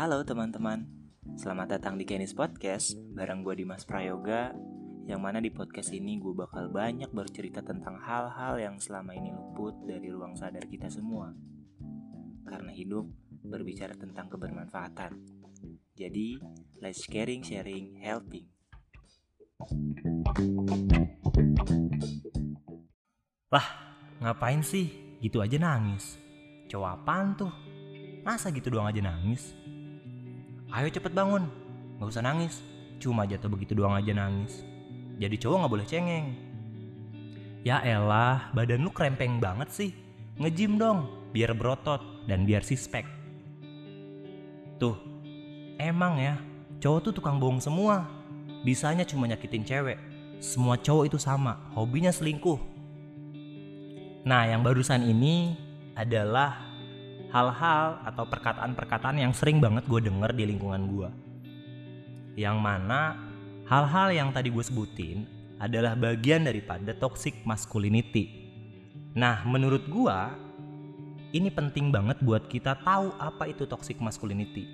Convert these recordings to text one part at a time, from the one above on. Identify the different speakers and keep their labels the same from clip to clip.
Speaker 1: Halo teman-teman, selamat datang di Kenis Podcast bareng gue Dimas Prayoga yang mana di podcast ini gue bakal banyak bercerita tentang hal-hal yang selama ini luput dari ruang sadar kita semua. Karena hidup berbicara tentang kebermanfaatan. Jadi, let's caring, sharing, helping.
Speaker 2: Lah, ngapain sih? Gitu aja nangis. Cowok apaan tuh? Masa gitu doang aja nangis? Ayo cepet bangun. Gak usah nangis. Cuma jatuh begitu doang aja nangis. Jadi cowok gak boleh cengeng. Ya elah, badan lu krempeng banget sih. Ngejim dong, biar berotot dan biar sispek. Tuh, emang ya, cowok tuh tukang bohong semua. Bisanya cuma nyakitin cewek. Semua cowok itu sama, hobinya selingkuh. Nah, yang barusan ini adalah hal-hal atau perkataan-perkataan yang sering banget gue denger di lingkungan gue. Yang mana hal-hal yang tadi gue sebutin adalah bagian daripada toxic masculinity. Nah, menurut gue ini penting banget buat kita tahu apa itu toxic masculinity.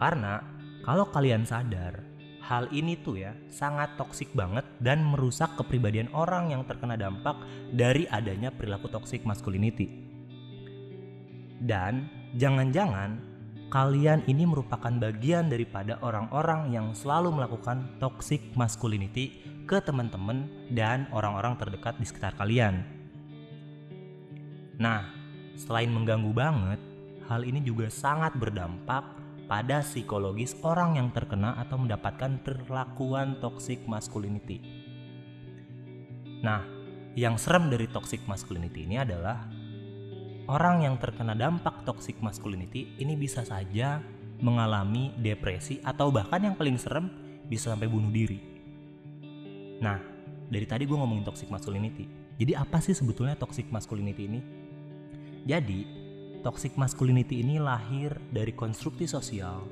Speaker 2: Karena kalau kalian sadar, hal ini tuh ya sangat toksik banget dan merusak kepribadian orang yang terkena dampak dari adanya perilaku toxic masculinity. Dan jangan-jangan kalian ini merupakan bagian daripada orang-orang yang selalu melakukan toxic masculinity ke teman-teman dan orang-orang terdekat di sekitar kalian. Nah, selain mengganggu banget, hal ini juga sangat berdampak pada psikologis orang yang terkena atau mendapatkan perlakuan toxic masculinity. Nah, yang serem dari toxic masculinity ini adalah orang yang terkena dampak toxic masculinity ini bisa saja mengalami depresi atau bahkan yang paling serem bisa sampai bunuh diri. Nah, dari tadi gue ngomongin toxic masculinity. Jadi apa sih sebetulnya toxic masculinity ini? Jadi, toxic masculinity ini lahir dari konstruksi sosial,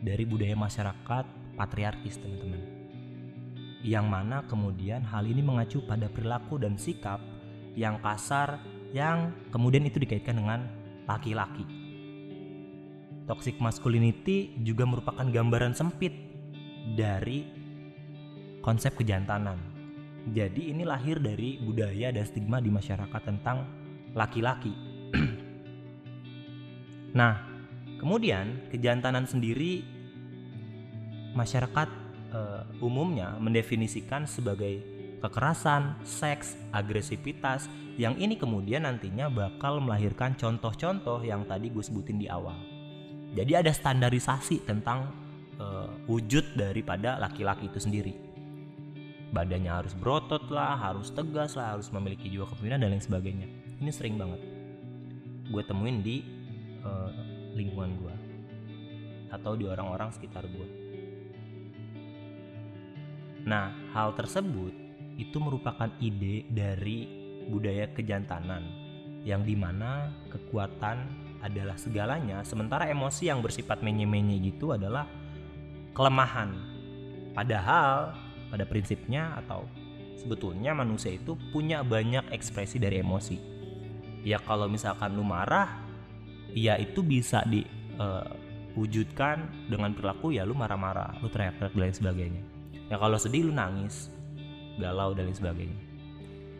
Speaker 2: dari budaya masyarakat patriarkis teman-teman. Yang mana kemudian hal ini mengacu pada perilaku dan sikap yang kasar yang kemudian itu dikaitkan dengan laki-laki. Toxic masculinity juga merupakan gambaran sempit dari konsep kejantanan. Jadi ini lahir dari budaya dan stigma di masyarakat tentang laki-laki Nah, kemudian kejantanan sendiri masyarakat uh, umumnya mendefinisikan sebagai kekerasan, seks, agresivitas yang ini kemudian nantinya bakal melahirkan contoh-contoh yang tadi gue sebutin di awal. Jadi ada standarisasi tentang uh, wujud daripada laki-laki itu sendiri. Badannya harus berotot lah, harus tegas lah, harus memiliki jiwa kepemimpinan dan lain sebagainya. Ini sering banget. Gue temuin di uh, lingkungan gue atau di orang-orang sekitar gue. Nah, hal tersebut itu merupakan ide dari budaya kejantanan yang di mana kekuatan adalah segalanya, sementara emosi yang bersifat menye-menye gitu adalah kelemahan. Padahal pada prinsipnya atau sebetulnya manusia itu punya banyak ekspresi dari emosi. Ya kalau misalkan lu marah, ya itu bisa diwujudkan eh, uh, dengan perilaku ya lu marah-marah lu teriak-teriak dan sebagainya ya kalau sedih lu nangis galau dan lain sebagainya.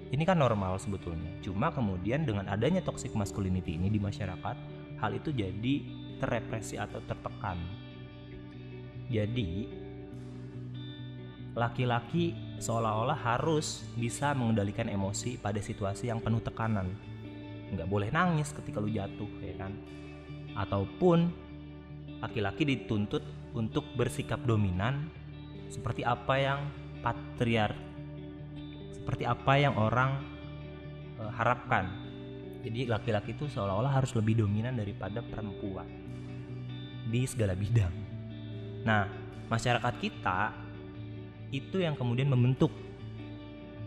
Speaker 2: Ini kan normal sebetulnya. Cuma kemudian dengan adanya toxic masculinity ini di masyarakat hal itu jadi terrepresi atau tertekan. Jadi laki-laki seolah-olah harus bisa mengendalikan emosi pada situasi yang penuh tekanan. Nggak boleh nangis ketika lu jatuh ya kan? Ataupun laki-laki dituntut untuk bersikap dominan seperti apa yang patriar seperti apa yang orang e, harapkan. Jadi laki-laki itu seolah-olah harus lebih dominan daripada perempuan di segala bidang. Nah masyarakat kita itu yang kemudian membentuk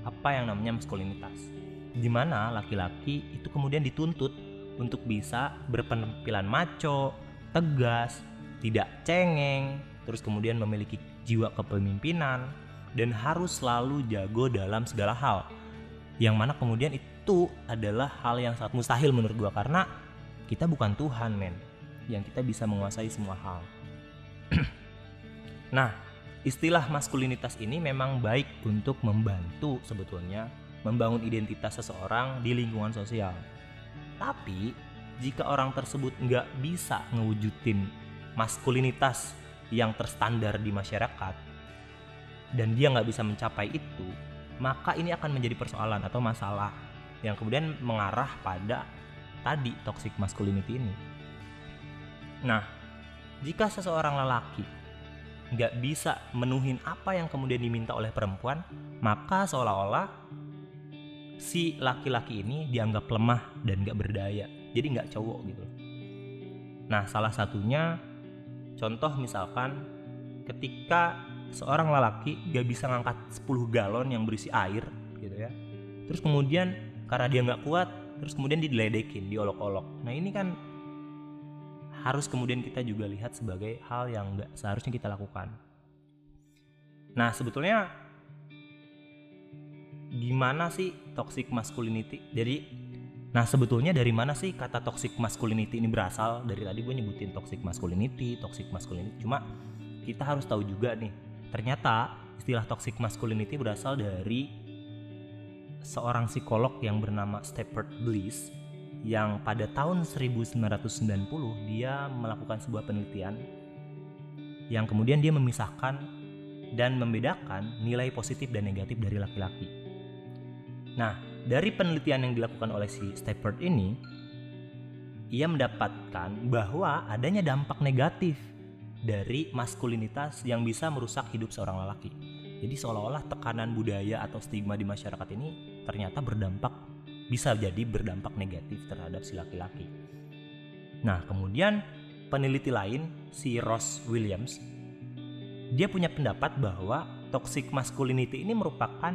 Speaker 2: apa yang namanya maskulinitas di mana laki-laki itu kemudian dituntut untuk bisa berpenampilan maco, tegas, tidak cengeng, terus kemudian memiliki jiwa kepemimpinan dan harus selalu jago dalam segala hal. Yang mana kemudian itu adalah hal yang sangat mustahil menurut gua karena kita bukan Tuhan, men. yang kita bisa menguasai semua hal. nah, istilah maskulinitas ini memang baik untuk membantu sebetulnya membangun identitas seseorang di lingkungan sosial. Tapi jika orang tersebut nggak bisa ngewujudin maskulinitas yang terstandar di masyarakat dan dia nggak bisa mencapai itu, maka ini akan menjadi persoalan atau masalah yang kemudian mengarah pada tadi toxic masculinity ini. Nah, jika seseorang lelaki nggak bisa menuhin apa yang kemudian diminta oleh perempuan, maka seolah-olah si laki-laki ini dianggap lemah dan nggak berdaya, jadi nggak cowok gitu. Nah, salah satunya contoh misalkan ketika seorang lelaki gak bisa ngangkat 10 galon yang berisi air gitu ya terus kemudian karena dia nggak kuat terus kemudian diledekin diolok-olok nah ini kan harus kemudian kita juga lihat sebagai hal yang nggak seharusnya kita lakukan nah sebetulnya gimana sih toxic masculinity jadi Nah sebetulnya dari mana sih kata toxic masculinity ini berasal? Dari tadi gue nyebutin toxic masculinity, toxic masculinity. Cuma kita harus tahu juga nih Ternyata istilah toxic masculinity berasal dari seorang psikolog yang bernama Stafford Bliss yang pada tahun 1990 dia melakukan sebuah penelitian yang kemudian dia memisahkan dan membedakan nilai positif dan negatif dari laki-laki. Nah, dari penelitian yang dilakukan oleh si Stafford ini, ia mendapatkan bahwa adanya dampak negatif dari maskulinitas yang bisa merusak hidup seorang lelaki. Jadi seolah-olah tekanan budaya atau stigma di masyarakat ini ternyata berdampak bisa jadi berdampak negatif terhadap si laki-laki. Nah, kemudian peneliti lain si Ross Williams dia punya pendapat bahwa toxic masculinity ini merupakan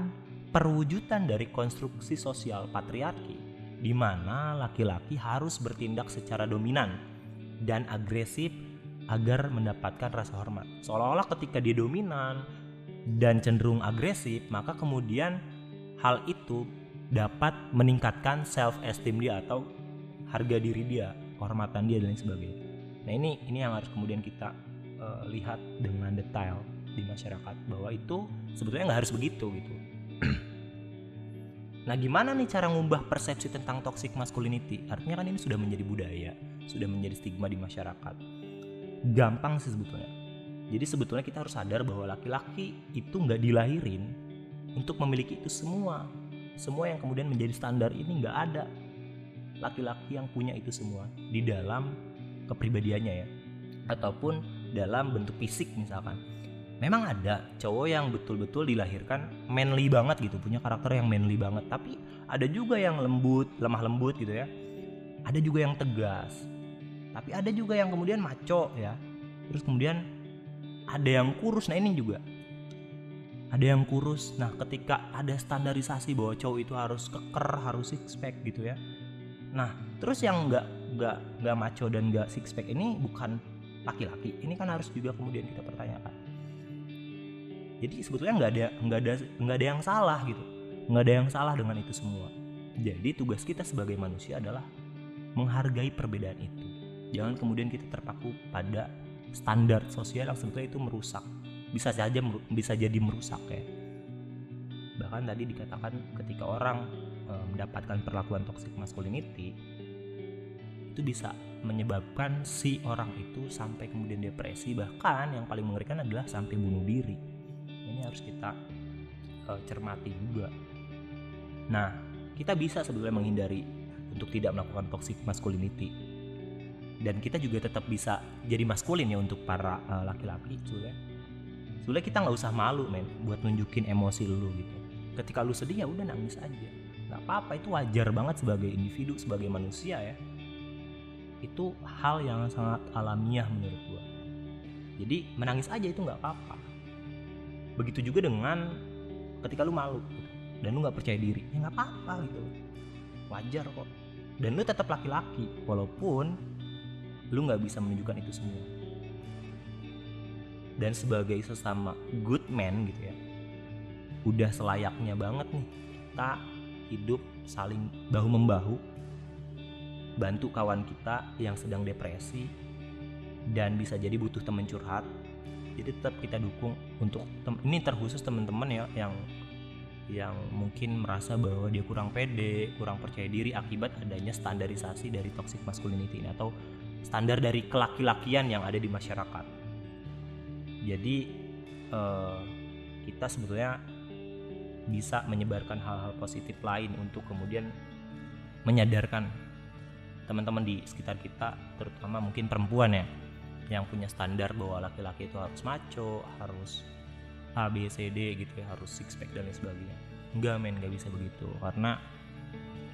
Speaker 2: perwujudan dari konstruksi sosial patriarki di mana laki-laki harus bertindak secara dominan dan agresif agar mendapatkan rasa hormat. Seolah-olah ketika dia dominan dan cenderung agresif, maka kemudian hal itu dapat meningkatkan self esteem dia atau harga diri dia, kehormatan dia dan lain sebagainya. Nah ini ini yang harus kemudian kita uh, lihat dengan detail di masyarakat bahwa itu sebetulnya nggak harus begitu gitu. nah gimana nih cara ngubah persepsi tentang toxic masculinity? Artinya kan ini sudah menjadi budaya, sudah menjadi stigma di masyarakat gampang sih sebetulnya. Jadi sebetulnya kita harus sadar bahwa laki-laki itu nggak dilahirin untuk memiliki itu semua. Semua yang kemudian menjadi standar ini nggak ada. Laki-laki yang punya itu semua di dalam kepribadiannya ya. Ataupun dalam bentuk fisik misalkan. Memang ada cowok yang betul-betul dilahirkan manly banget gitu, punya karakter yang manly banget. Tapi ada juga yang lembut, lemah lembut gitu ya. Ada juga yang tegas, tapi ada juga yang kemudian maco ya. Terus kemudian ada yang kurus. Nah ini juga. Ada yang kurus. Nah ketika ada standarisasi bahwa cowok itu harus keker harus six pack gitu ya. Nah terus yang nggak nggak nggak maco dan nggak six pack ini bukan laki-laki. Ini kan harus juga kemudian kita pertanyakan. Jadi sebetulnya nggak ada nggak ada nggak ada yang salah gitu. Nggak ada yang salah dengan itu semua. Jadi tugas kita sebagai manusia adalah menghargai perbedaan itu jangan kemudian kita terpaku pada standar sosial yang sebetulnya itu merusak. Bisa saja bisa jadi merusak ya. Bahkan tadi dikatakan ketika orang e, mendapatkan perlakuan toxic masculinity itu bisa menyebabkan si orang itu sampai kemudian depresi. Bahkan yang paling mengerikan adalah sampai bunuh diri. Ini harus kita e, cermati juga. Nah kita bisa sebetulnya menghindari untuk tidak melakukan toxic masculinity dan kita juga tetap bisa jadi maskulin ya untuk para uh, laki-laki sebenarnya sebenarnya kita nggak usah malu men buat nunjukin emosi lu gitu. Ketika lu sedih ya udah nangis aja. Nggak apa-apa itu wajar banget sebagai individu sebagai manusia ya. Itu hal yang sangat alamiah menurut gua. Jadi menangis aja itu nggak apa-apa. Begitu juga dengan ketika lu malu gitu, dan lu nggak percaya diri ya nggak apa-apa gitu. Wajar kok. Dan lu tetap laki-laki walaupun lu nggak bisa menunjukkan itu semua. Dan sebagai sesama good man gitu ya udah selayaknya banget nih kita hidup saling bahu membahu bantu kawan kita yang sedang depresi dan bisa jadi butuh temen curhat jadi tetap kita dukung untuk ini terkhusus teman-teman ya yang yang mungkin merasa bahwa dia kurang pede, kurang percaya diri akibat adanya standarisasi dari toxic masculinity ini atau standar dari kelaki-lakian yang ada di masyarakat. Jadi eh, kita sebetulnya bisa menyebarkan hal-hal positif lain untuk kemudian menyadarkan teman-teman di sekitar kita, terutama mungkin perempuan ya, yang punya standar bahwa laki-laki itu harus maco, harus A, B, C, D gitu ya, harus six pack dan lain sebagainya. Enggak men, nggak bisa begitu karena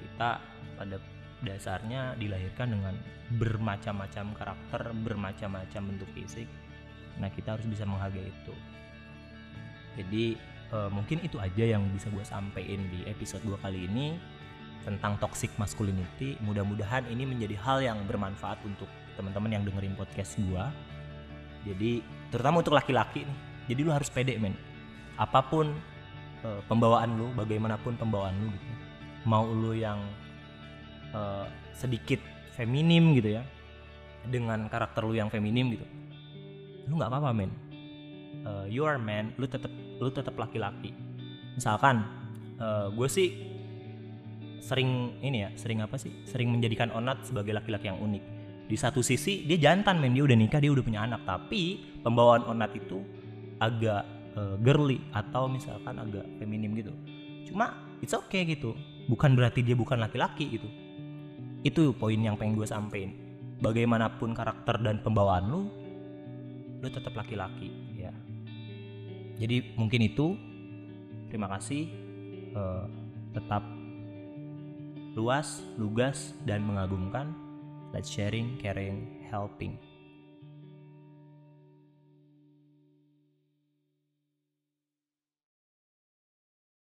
Speaker 2: kita pada dasarnya dilahirkan dengan bermacam-macam karakter, bermacam-macam bentuk fisik. Nah kita harus bisa menghargai itu. Jadi eh, mungkin itu aja yang bisa gue sampaikan di episode 2 kali ini tentang toxic masculinity. Mudah-mudahan ini menjadi hal yang bermanfaat untuk teman-teman yang dengerin podcast gue. Jadi terutama untuk laki-laki nih. Jadi lu harus pede men. Apa pun eh, pembawaan lu, bagaimanapun pembawaan lu gitu. Mau lu yang eh, sedikit feminim gitu ya, dengan karakter lu yang feminim gitu, lu nggak apa-apa men. Eh, you are man, lu tetap lu tetap laki-laki. Misalkan gue sih sering ini ya, sering apa sih? Sering menjadikan Onat sebagai laki-laki yang unik. Di satu sisi dia jantan men, dia udah nikah, dia udah punya anak, tapi pembawaan Onat itu agak uh, girly atau misalkan agak feminim gitu. Cuma it's okay gitu. Bukan berarti dia bukan laki-laki gitu. Itu poin yang pengen gue sampein. Bagaimanapun karakter dan pembawaan lu, lu tetap laki-laki ya. Jadi mungkin itu. Terima kasih. Uh, tetap luas, lugas, dan mengagumkan. Let's sharing, caring, helping.